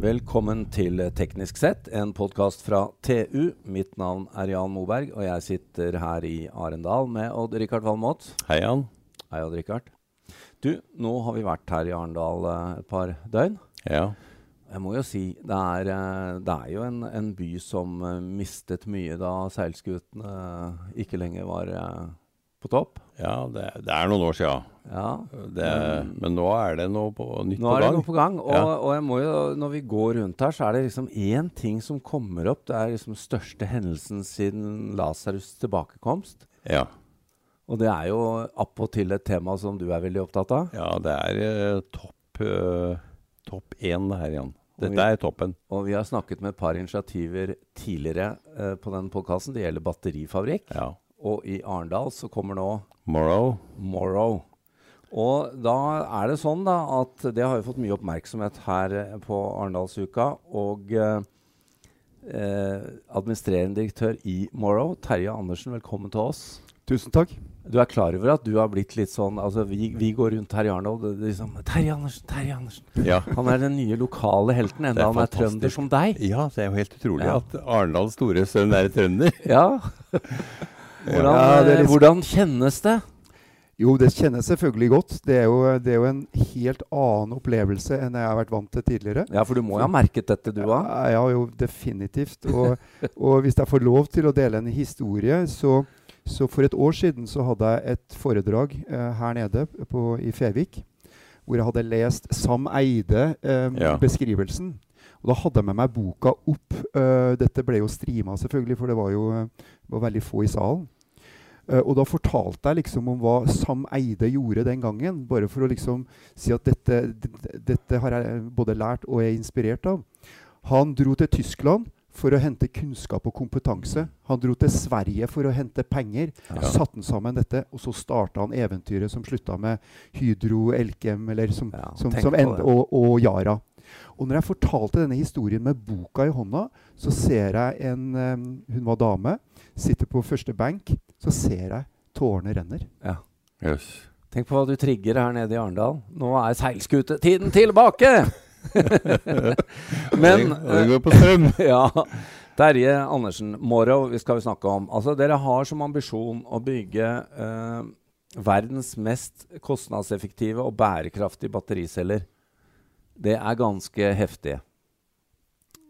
Velkommen til Teknisk sett, en podkast fra TU. Mitt navn er Jan Moberg, og jeg sitter her i Arendal med Odd-Rikard Valmot. Hei, Jan. Hei, Odd-Rikard. Du, nå har vi vært her i Arendal eh, et par døgn. Ja. Jeg må jo si, det er, eh, det er jo en, en by som eh, mistet mye da seilskutene ikke lenger var på topp. Ja, det, det er noen år sia. Ja. Det, men nå er det noe på, nytt Nå på er det gang. noe på gang. Og, Ja. og jeg må jo, når vi går rundt her, så er det liksom én ting som kommer opp. Det er liksom største hendelsen siden Lasarus' tilbakekomst. Ja. Og det er jo appåtil et tema som du er veldig opptatt av. ja, det er uh, topp uh, topp én det her, Jan. Dette vi- er toppen. Og vi har snakket med et par initiativer tidligere uh, på den podkasten. Det gjelder batterifabrikk. Ja. Og i Arendal så kommer nå Morrow. Morrow. Og da er det sånn da at det har jo fått mye oppmerksomhet her eh, på Arendalsuka. Og eh, eh, administrerende direktør i Morrow, Terje Andersen, velkommen til oss. Tusen takk. Du er klar over at du har blitt litt sånn altså Vi, vi går rundt her i Arendal er liksom, Terje Andersen, Terje Andersen. Ja. Han er den nye lokale helten, enda er han er trønder som deg. ja, det er jo helt utrolig Ja. at Arendals store sønn er trønder. Ja. Hvordan, Ja, eh, litt- hvordan kjennes det? Jo, det kjennes selvfølgelig godt. Det er, jo, det er jo en helt annen opplevelse enn jeg har vært vant til tidligere. Ja, for du må jo ha merket dette, du òg. Ja, ja, jo, definitivt. Og, og hvis jeg får lov til å dele en historie, så, så for et år siden så hadde jeg et foredrag eh, her nede på, i Fevik, hvor jeg hadde lest Sam Eide, eh, Ja. beskrivelsen. Og da hadde jeg med meg boka opp. Uh, dette ble jo strima, selvfølgelig, for det var jo eh, var veldig få i salen. Eh, og da fortalte jeg liksom om hva Sam Eide gjorde den gangen. Bare for å liksom si at dette, dette har jeg både lært og er inspirert av. Han dro til Tyskland for å hente kunnskap og kompetanse. Han dro til Sverige for å hente penger. Ja. Satte han sammen dette, og så starta han eventyret som slutta med Hydro, Elkem eller som, Ja, som, som end, og, og Yara. Og når jeg fortalte denne historien med boka i hånda, så ser jeg en um, Hun var dame, sitter på første benk. Så ser jeg tårene renner. Ja. Yes. Tenk på hva du trigger her nede i Arendal. Nå er seilskutetiden tilbake! Men det går på strøm. ja, Terje Andersen, Morrow vi skal vi snakke om. Altså, dere har som ambisjon å bygge eh, verdens mest kostnadseffektive og bærekraftige battericeller. Det er ganske heftig.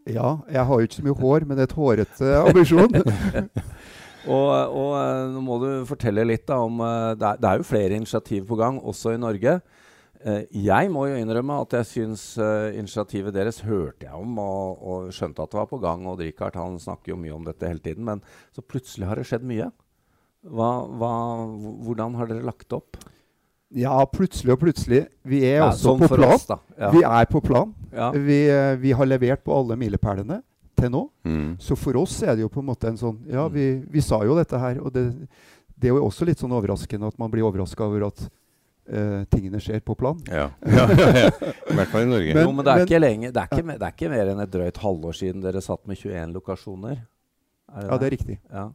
Ja, jeg har jo ikke så mye hår, men det er et hårete ambisjon. Og, og eh, nå må du fortelle litt da om eh, det, er, det er jo flere initiativ på gang, også i Norge. Eh, jeg må jo innrømme at jeg syns initiativet deres hørte jeg om og, og skjønte at det var på gang. Og Richard han snakker jo mye om dette hele tiden, men så plutselig har det skjedd mye. Hva, hva, hvordan har dere lagt opp? Ja, plutselig og plutselig. Vi er Ja, også sånn på plan. oss. Ja. Vi er på plan. Ja. Vi, vi har levert på alle milepælene til nå. Mm. Så for oss er det jo på en måte en sånn Ja, Mm. vi, vi sa jo dette her, og det, det er jo også litt sånn overraskende at man blir overraska over at uh, tingene skjer på plan. Ja. Ja, ja, ja. I hvert fall i Norge. Men- jo, men det er, men- ikke lenge, det, er ikke, det er ikke mer enn et drøyt halvår siden dere satt med 21 lokasjoner. Er Ja, det er riktig. Ja.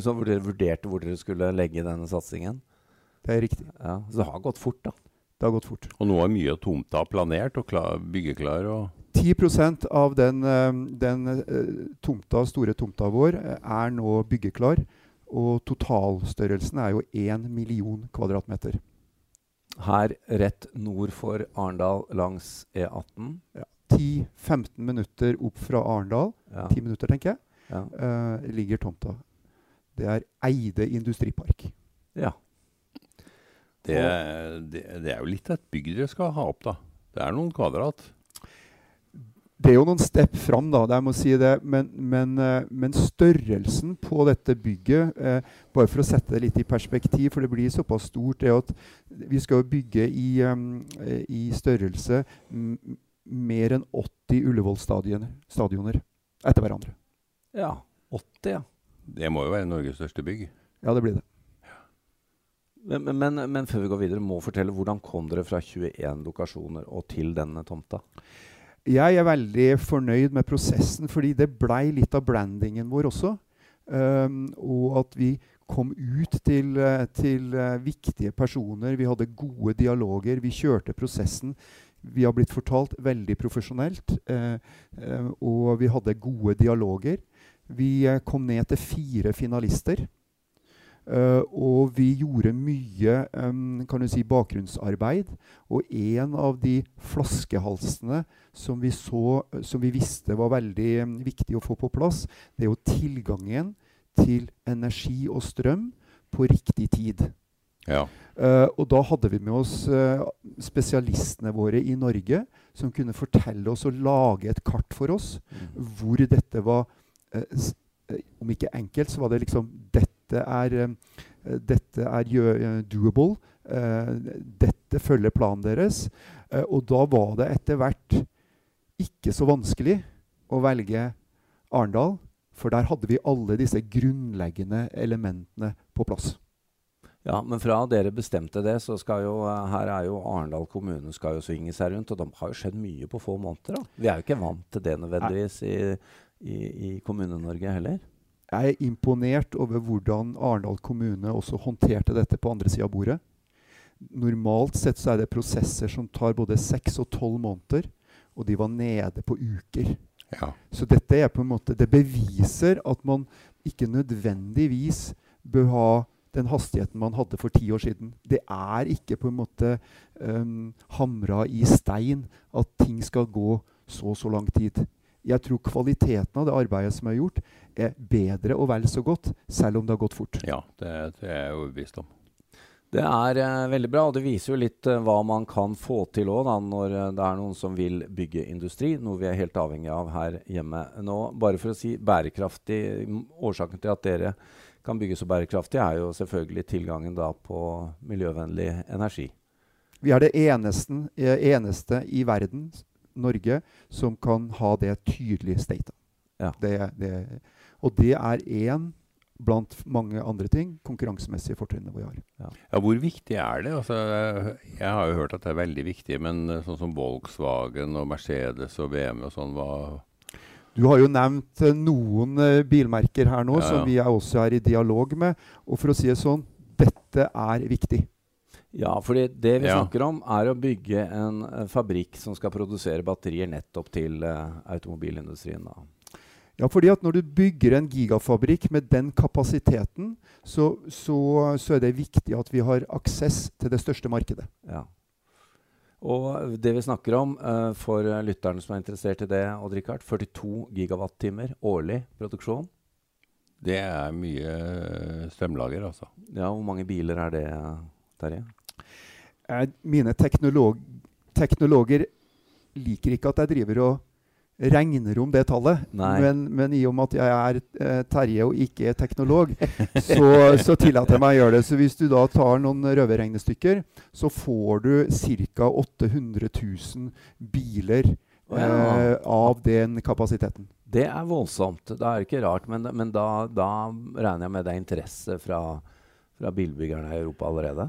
Så hvor dere vurderte hvor dere skulle legge denne satsingen. Det er riktig. Ja, så det har gått fort, da. Det har gått fort. Og nå er mye av tomta planert og klar, byggeklar. og 10 av den, eh, den eh, tomta, store tomta vår eh, er nå byggeklar. Og totalstørrelsen er jo 1 million kvadratmeter. Her rett nord for Arendal langs E E18. 10-15 minutter opp fra Arendal, Ja. 10 minutter tenker jeg, Ja. Uh, ligger tomta. Det er Eide industripark. ja. det, det, det er jo litt av et bygg dere skal ha opp, da. Det er noen kvadrat. Det er jo noen step fram, da, jeg må si det. Men, men, eh, men størrelsen på dette bygget, eh, bare for å sette det litt i perspektiv, for det blir såpass stort, er at vi skal jo bygge i, eh, i størrelse m mer enn 80 Ullevål-stadioner stadioner etter hverandre. ja. 80, ja. Det må jo være Norges største bygg. Ja, det blir det. Men, men, men før vi går videre, må fortelle hvordan kom dere fra 21 lokasjoner og til denne tomta? Jeg er veldig fornøyd med prosessen, fordi det blei litt av brandingen vår også. Um, og at vi kom ut til, eh, til eh, viktige personer. Vi hadde gode dialoger. Vi kjørte prosessen Vi har blitt fortalt veldig profesjonelt, Uh, uh, og vi hadde gode dialoger. Vi kom ned til fire finalister. Uh, og vi gjorde mye um, kan du si, bakgrunnsarbeid. Og en av de flaskehalsene som vi, så, som vi visste var veldig um, viktig å få på plass, det er jo tilgangen til energi og strøm på riktig tid. Ja. Uh, og da hadde vi med oss uh, spesialistene våre i Norge som kunne fortelle oss og lage et kart for oss Mm. hvor dette var Om ikke enkelt, så var det liksom Dette er, uh, dette er gjø- doable. dette følger planen deres. og da var det etter hvert ikke så vanskelig å velge Arendal. For der hadde vi alle disse grunnleggende elementene på plass. Ja, men fra dere bestemte det, så skal jo eh, her er jo Arendal kommune skal jo svinge seg rundt. Og det har jo skjedd mye på få måneder. da. Vi er jo ikke vant til det nødvendigvis i, i, i Kommune-Norge heller. Jeg er imponert over hvordan Arendal kommune også håndterte dette på andre sida av bordet. Normalt sett så er det prosesser som tar både seks og tolv måneder, og de var nede på uker. ja. Så dette er på en måte, det beviser at man ikke nødvendigvis bør ha den hastigheten man hadde for ti år siden. Det er ikke på en måte um, hamra i stein at ting skal gå så og så lang tid. Jeg tror kvaliteten av det arbeidet som er gjort, er bedre og vel så godt, selv om det har gått fort. ja det, det er jeg overbevist om. Det er eh, veldig bra, og det viser jo litt eh, hva man kan få til òg når eh, det er noen som vil bygge industri, noe vi er helt avhengig av her hjemme nå. Bare for å si bærekraftig Årsaken til at dere kan bygge så bærekraftig, er jo selvfølgelig tilgangen da på miljøvennlig energi. Vi er det eneste, eh, eneste i verden, Norge, som kan ha det tydelige statet. Ja. Det, det, og det er én blant mange andre ting konkurransemessige fortrinnene vi har. Ja, Hvor viktig er det? Altså, jeg har jo hørt at det er veldig viktig, men eh, sånn som Volkswagen og Mercedes og VM og sånn, hva Du har jo nevnt eh, noen eh, bilmerker her nå Ja, ja. som vi er også er i dialog med. Og for å si det sånn, dette er viktig. Ja, fordi det vi Ja. snakker om, er å bygge en eh, fabrikk som skal produsere batterier nettopp til uh, automobilindustrien. da. Ja, fordi at når du bygger en gigafabrikk med den kapasiteten, så, så, så er det viktig at vi har aksess til det største markedet. Ja. Og det vi snakker om uh, for lytterne som er interessert i det, Odd Rikard, 42 gigawattimer årlig produksjon. Det er mye strømlager, altså. Ja, Hvor mange biler er det, Terje? Mine teknolog teknologer liker ikke at jeg driver og regner om det tallet. Men, men i og med at jeg er eh, Terje og ikke er teknolog, så, så tillater jeg meg å gjøre det. Så hvis du da tar noen røverregnestykker, så får du ca. 800 000 biler Ja. eh, av den kapasiteten. Det er voldsomt. Det er ikke rart, men, men da, da regner jeg med det er interesse fra, fra bilbyggerne i Europa allerede?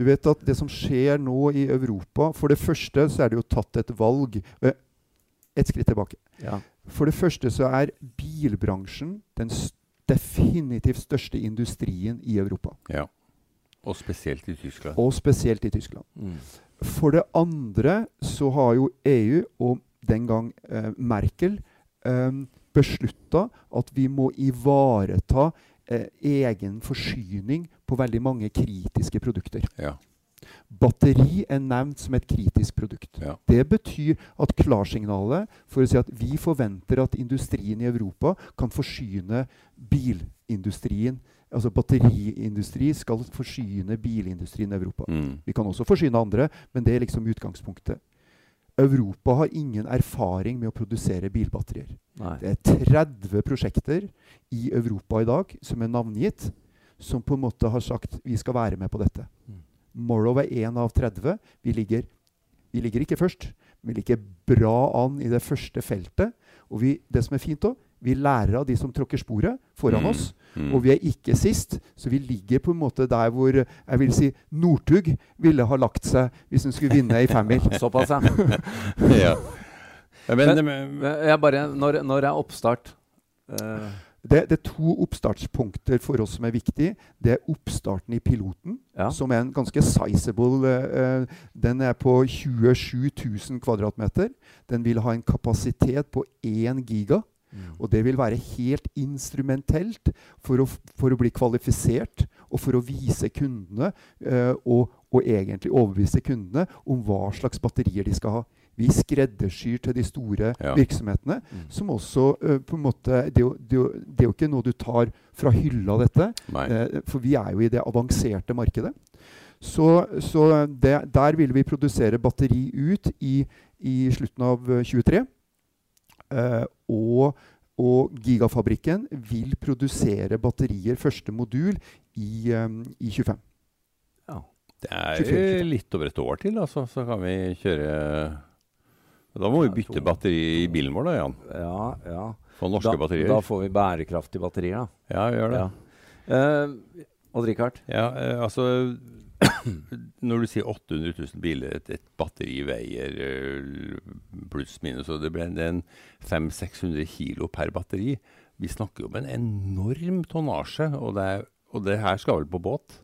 Du vet at det som skjer nå i Europa For det første så er det jo tatt et valg. Et skritt tilbake. Ja. For det første så er bilbransjen den definitivt største industrien i Europa. Ja. Og spesielt i Tyskland. Og spesielt i Tyskland. Mm. For det andre så har jo EU, og den gang eh, Merkel, eh, beslutta at vi må ivareta eh, egen forsyning på veldig mange kritiske produkter. Ja. Batteri er nevnt som et kritisk produkt. Ja. Det betyr at klarsignalet for å si at vi forventer at industrien i Europa kan forsyne bilindustrien Altså batteriindustri skal forsyne bilindustrien i Europa. Mm. Vi kan også forsyne andre, men det er liksom utgangspunktet. Europa har ingen erfaring med å produsere bilbatterier. Nei. Det er 30 prosjekter i Europa i dag som er navngitt, som på en måte har sagt vi skal være med på dette. Mm. Morrow er én av 30. Vi ligger, vi ligger ikke først, men vi ligger bra an i det første feltet. Og vi, det som er fint òg, vi lærer av de som tråkker sporet foran Mm. oss. Mm. Og vi er ikke sist, så vi ligger på en måte der hvor jeg vil si Northug ville ha lagt seg hvis hun skulle vinne i femmil. Såpass, ja. Men, Men- Jeg bare, når, når er oppstart? Uh. Det, det er to oppstartspunkter for oss som er viktig. Det er oppstarten i piloten. Ja. som er en ganske sizable eh, Den er på 27 000 kvadratmeter. Den vil ha en kapasitet på 1 giga. Mm. Og det vil være helt instrumentelt for å, for å bli kvalifisert og for å vise kundene uh, og, og egentlig overbevise kundene om hva slags batterier de skal ha. Vi skreddersyr til de store Ja. virksomhetene. Mm. Som også uh, på en måte det er, det, er det er jo ikke noe du tar fra hylla, dette. Eh, for vi er jo i det avanserte markedet. Så, så det, der vil vi produsere batteri ut i, i slutten av eh, 23. Eh, og, og Gigafabrikken vil produsere batterier, første modul, i, eh, i 25. Ja. Det er 24. litt over et år til, altså, så kan vi kjøre Da må vi bytte batteri i bilen vår, da, Jan. ja, ja. På norske Da, batterier. da får vi bærekraftige batterier, da. ja, gjør det. Ja. Eh, Odd Rikard? Ja, eh, altså Når du sier 800 000 biler, et, et batteri veier eh, pluss-minus, og det ble en 500-600 kilo per batteri. Vi snakker jo om en enorm tonnasje, og det, og det her skal vel på båt?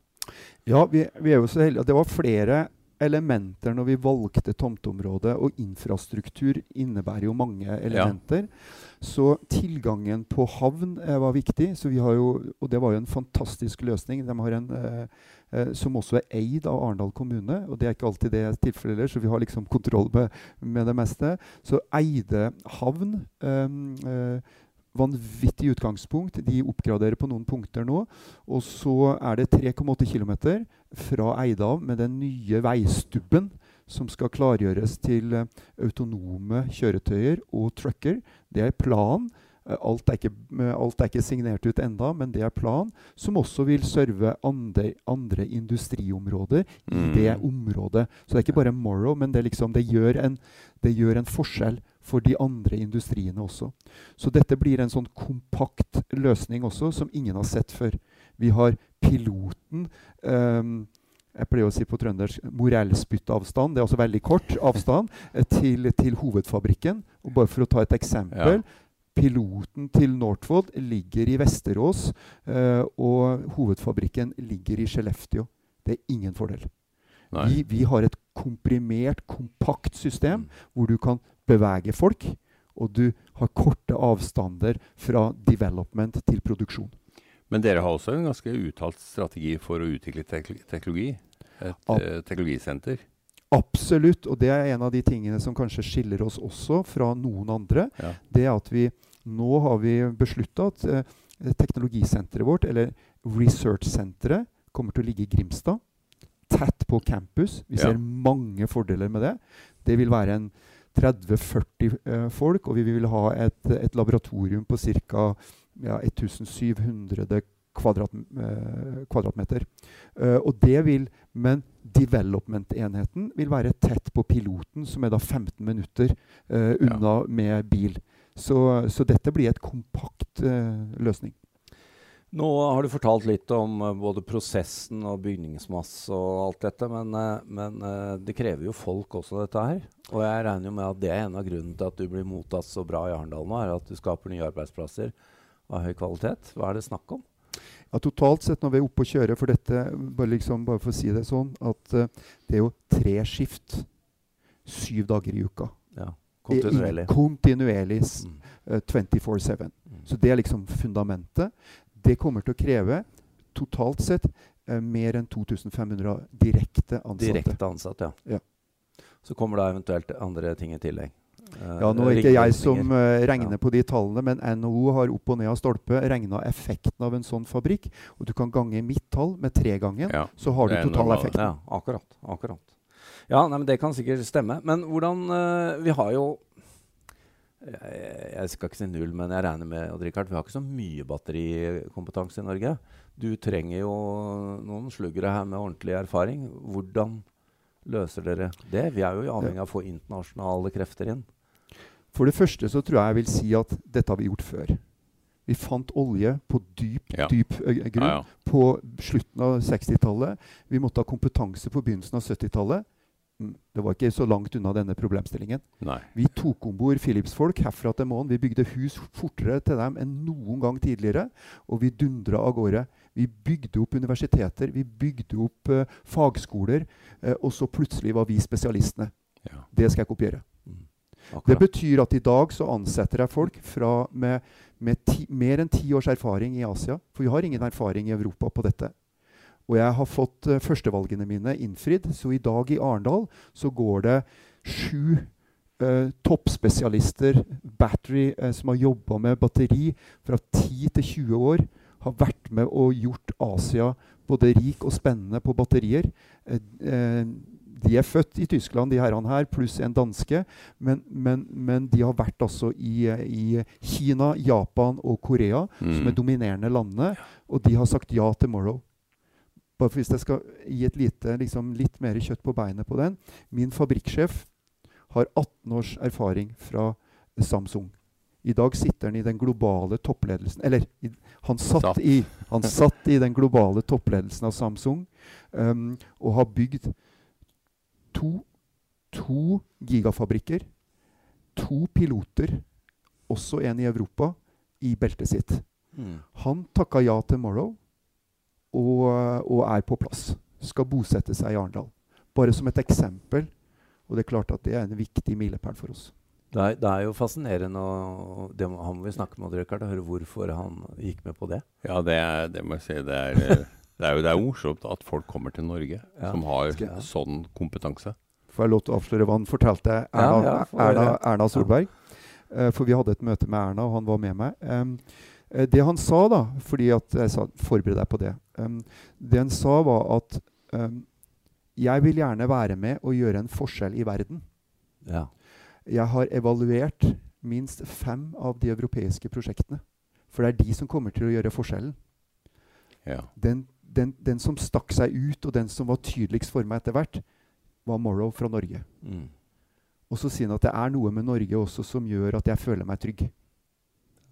Ja, vi, vi er jo så heldige. at Det var flere elementer når vi valgte tomteområdet, og infrastruktur innebærer jo mange elementer. Så tilgangen på havn eh, var viktig, så vi har jo, og det var jo en fantastisk løsning. De har en, eh, eh, som også er eid av Arendal kommune, og det er ikke alltid det er tilfellet, så vi har liksom kontroll med, med det meste. Så Eide havn eh, eh, Vanvittig utgangspunkt. De oppgraderer på noen punkter nå. Og så er det 3,8 km fra Eidav med den nye veistubben som skal klargjøres til uh, autonome kjøretøyer og trucker. Det er planen. Uh, Alt eh, alt er ikke signert ut enda, men det er planen. Som også vil serve andre, andre industriområder i Mm. det området. Så det er ikke bare Morrow, men det, liksom, det, gjør en, det gjør en forskjell for de andre industriene også. Så dette blir en sånn kompakt løsning også, som ingen har sett før. Vi har piloten ehm, jeg pleier å si på trøndersk morellspyttavstand. Det er altså veldig kort avstand eh, til, til hovedfabrikken. Og bare for å ta et eksempel. Piloten til Northvold ligger i Vesterås, eh, og hovedfabrikken ligger i Skellefteå. Det er ingen fordel. Vi, vi har et komprimert, kompakt system Mm. hvor du kan bevege folk, og du har korte avstander fra development til produksjon. Men dere har også en ganske uttalt strategi for å utvikle tek teknologi? Et eh, teknologisenter? Absolutt, og det er en av de tingene som kanskje skiller oss også fra noen andre. Ja. Det er at vi nå har vi beslutta at eh, teknologisenteret vårt, eller research-senteret, kommer til å ligge i Grimstad. Tett på campus. Vi Ja. ser mange fordeler med det. Det vil være en 30-40 eh, folk, og vi vil ha et, et laboratorium på ca. Ja, 1700 kvadrat, eh, kvadratmeter. Eh, og det vil, Men development-enheten vil være tett på piloten, som er da 15 minutter eh, unna med bil. Så, så dette blir et kompakt løsning. Nå har du fortalt litt om eh, både prosessen og bygningsmasse og alt dette, men, eh, men eh, det krever jo folk også, dette her. Og jeg regner jo med at det er en av grunnene til at du blir mottatt så bra i Arendal nå, er at du skaper nye arbeidsplasser av høy kvalitet. Hva er det snakk om? Ja, totalt sett når vi er oppe og kjører for dette, bare, liksom, bare for å si det sånn, at uh, det er jo tre skift. Syv dager i uka. Ja, er kontinuerlig. i- Kontinuerlig. s- Mm. eh, 24-7. Mm. Så det er liksom fundamentet. Det kommer til å kreve totalt sett eh, mer enn 2500 direkte ansatte. Direkte ansatte, ja. Ja. Så kommer da eventuelt andre ting i tillegg. Eh, Ja, nå er ikke jeg som eh, regner Ja. på de tallene, men NHO har opp og ned av stolpe regna effekten av en sånn fabrikk. Og du kan gange mitt tall med tregangen, Ja. så har du totaleffekten. total normalt. effekt. Ja, akkurat. akkurat. Ja, nei, men Det kan sikkert stemme. Men hvordan eh, Vi har jo jeg, skal ikke si null, men jeg regner med at Richard, vi har ikke så mye batterikompetanse i Norge. Du trenger jo noen sluggere her med ordentlig erfaring. Hvordan løser dere det? Vi er jo avhengig av å få internasjonale krefter inn. For det første så tror jeg jeg vil si at dette har vi gjort før. Vi fant olje på dyp, Ja. dyp grunn Ja, ja. på slutten av 60-tallet. Vi måtte ha kompetanse på begynnelsen av 70-tallet. Det var ikke så langt unna denne problemstillingen. Nei. Vi tok om bord Philips-folk herfra til månen. Vi bygde hus fortere til dem enn noen gang tidligere. Og vi dundra av gårde. Vi bygde opp universiteter, vi bygde opp uh, fagskoler. Uh, og så plutselig var vi spesialistene. Ja. Det skal jeg kopiere. Mm. Det betyr at i dag så ansetter jeg folk fra med, med ti, mer enn ti års erfaring i Asia. For vi har ingen erfaring i Europa på dette. Og jeg har fått uh, førstevalgene mine innfridd. Så i dag i Arendal så går det sju uh, toppspesialister, battery, uh, som har jobba med batteri fra 10 til 20 år. Har vært med og gjort Asia både rik og spennende på batterier. De er født i Tyskland, de herrene her, pluss en danske. Men, men, men de har vært altså i, i Kina, Japan og Korea, som Mm. er dominerende landene. Og de har sagt ja til Morrow. Bare for Hvis jeg skal gi et lite, liksom, litt mer kjøtt på beinet på den Min fabrikksjef har 18 års erfaring fra Samsung. I dag sitter han i den globale toppledelsen Eller i, han, satt i, han satt i den globale toppledelsen av Samsung um, og har bygd to, to gigafabrikker, to piloter, også en i Europa, i beltet sitt. Mm. Han takka ja til Morrow og, og er på plass. Skal bosette seg i Arendal. Bare som et eksempel. Og det er klart at det er en viktig milepæl for oss. Det er, det er jo fascinerende, og det må, han må vi snakke med, Richard, og høre hvorfor han gikk med på det. Ja, det, er, det må jeg si. Det er, det er jo det er morsomt at folk kommer til Norge Ja, som har skal ja. sånn kompetanse. Får jeg lov til å avsløre hva han fortalte Erna, Ja, ja, få Erna. Erna Solberg? Uh, for vi hadde et møte med Erna, og han var med meg. Eh, det han sa, da, fordi at jeg sa 'forbered deg på det' um, Det han sa, var at um, jeg vil gjerne være med og gjøre en forskjell i verden. Ja. Jeg har evaluert minst fem av de europeiske prosjektene. For det er de som kommer til å gjøre forskjellen. Ja. Den, den, den som stakk seg ut, og den som var tydeligst for meg etter hvert, var Morrow fra Norge. Mm. Og så sier han at det er noe med Norge også som gjør at jeg føler meg trygg.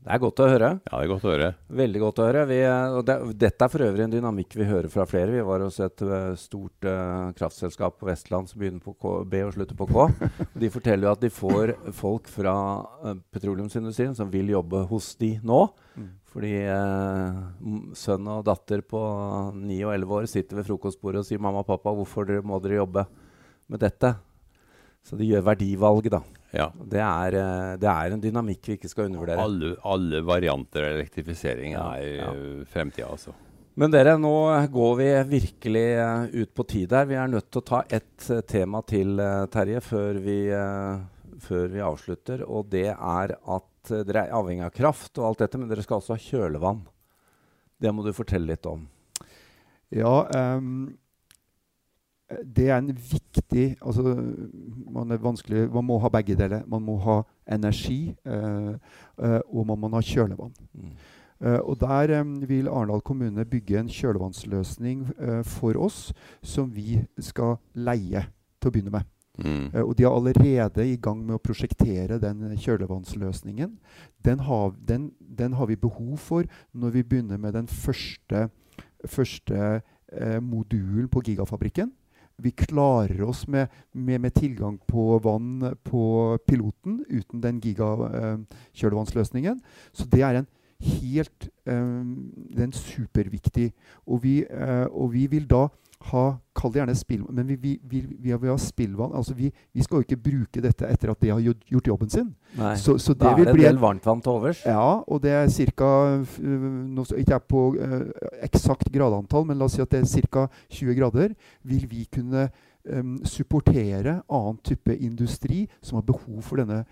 Det er godt å høre. ja, det er godt å høre. Veldig godt å høre. Vi, eh, det, dette er for øvrig en dynamikk vi hører fra flere. Vi var hos et eh, stort uh, kraftselskap på Vestland som begynner på K, B og slutter på K. De forteller jo at de får folk fra uh, petroleumsindustrien som vil jobbe hos de nå. Mm. Fordi uh, sønn og datter på 9 og 11 år sitter ved frokostbordet og sier 'mamma og pappa, hvorfor dere, må dere jobbe med dette?' Så de gjør verdivalg, da. Ja. Det er, eh, det er en dynamikk vi ikke skal undervurdere. Alle, alle varianter av elektrifisering Ja, er ja. uh, fremtida, altså. Men dere, nå går vi virkelig eh, ut på tid her. Vi er nødt til å ta ett eh, tema til, eh, Terje, før vi, eh, før vi avslutter. Og det er at eh, dere er avhengig av kraft og alt dette, men dere skal også ha kjølevann. Det må du fortelle litt om. Ja, ehm, det er en viktig altså, man, er vanskelig, man må ha begge deler. Man må ha energi, eh, eh, og man må ha kjølevann. Mm. Eh, og Der em, vil Arendal kommune bygge en kjølevannsløsning eh, for oss som vi skal leie til å begynne med. Mm. Eh, og de er allerede i gang med å prosjektere den kjølevannsløsningen. Den har, den, den har vi behov for når vi begynner med den første, første eh, modulen på Gigafabrikken. Vi klarer oss med, med, med tilgang på vann på piloten uten den gigakjølevannsløsningen. Så det er en helt eh, Den er superviktig. Og vi, eh, og vi vil da ha Kall det gjerne spill... Men vi, vi, vi, vi vi spillvann. Altså vi, vi skal jo ikke bruke dette etter at det har gjort, jobben sin. Nei. Så, så det da er det en del varmtvann til overs. ja, og det er ca. Ikke jeg på eh, eksakt gradantall, men la oss si at det er ca. 20 grader. Vil vi kunne em, supportere annen type industri som har behov for denne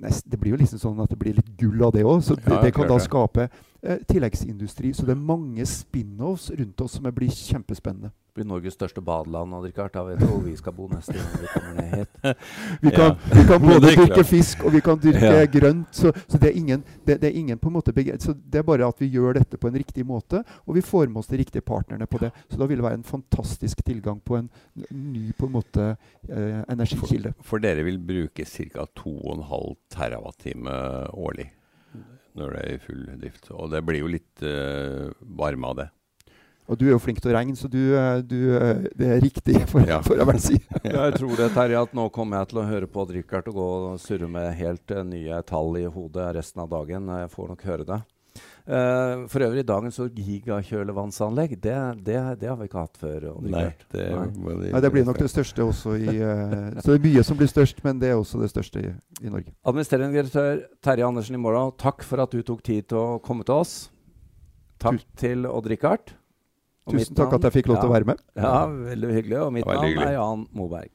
nest, Det blir jo liksom sånn at det blir litt gull av det òg. Så det, det kan da skape eh, tilleggsindustri. Så det er mange spin-offs rundt oss som blir kjempespennende. Det blir Norges største badeland. og Rikard. Da vet du hvor vi skal bo neste gang vi kommer ned hit. Vi kan, Ja. vi kan både dyrke fisk og vi kan dyrke Ja. grønt. Så, så det, er ingen, det, det er ingen på en måte så Det er bare at vi gjør dette på en riktig måte, og vi får med oss de riktige partnerne på det. Så da vil det være en fantastisk tilgang på en ny på en måte eh, energikilde. For dere vil bruke ca. 2,5 terawattime årlig når det er i full drift. Og det blir jo litt uh, varme av det. Og du er jo flink til å regne, så du, eh, du, eh, det er riktig, for, Ja. for å vel si. Jeg tror det, Terje, at nå kommer jeg til å høre på Odd-Rikard og gå og surre med helt nye tall i hodet resten av dagen. Jeg får nok høre det. Eh, for øvrig, dagens gigakjølevannsanlegg, det, det, det har vi ikke hatt før. Nei, det, Nei. Nei, det blir nok det største også i uh, Så det er mye som blir størst, men det er også det største i, i Norge. Administrerende direktør Terje Andersen i Mårdal, takk for at du tok tid til å komme til oss. Takk til Odd-Rikard. Tusen takk at jeg fikk lov til å være med. Ja, veldig hyggelig. Og mitt navn er Jan Moberg.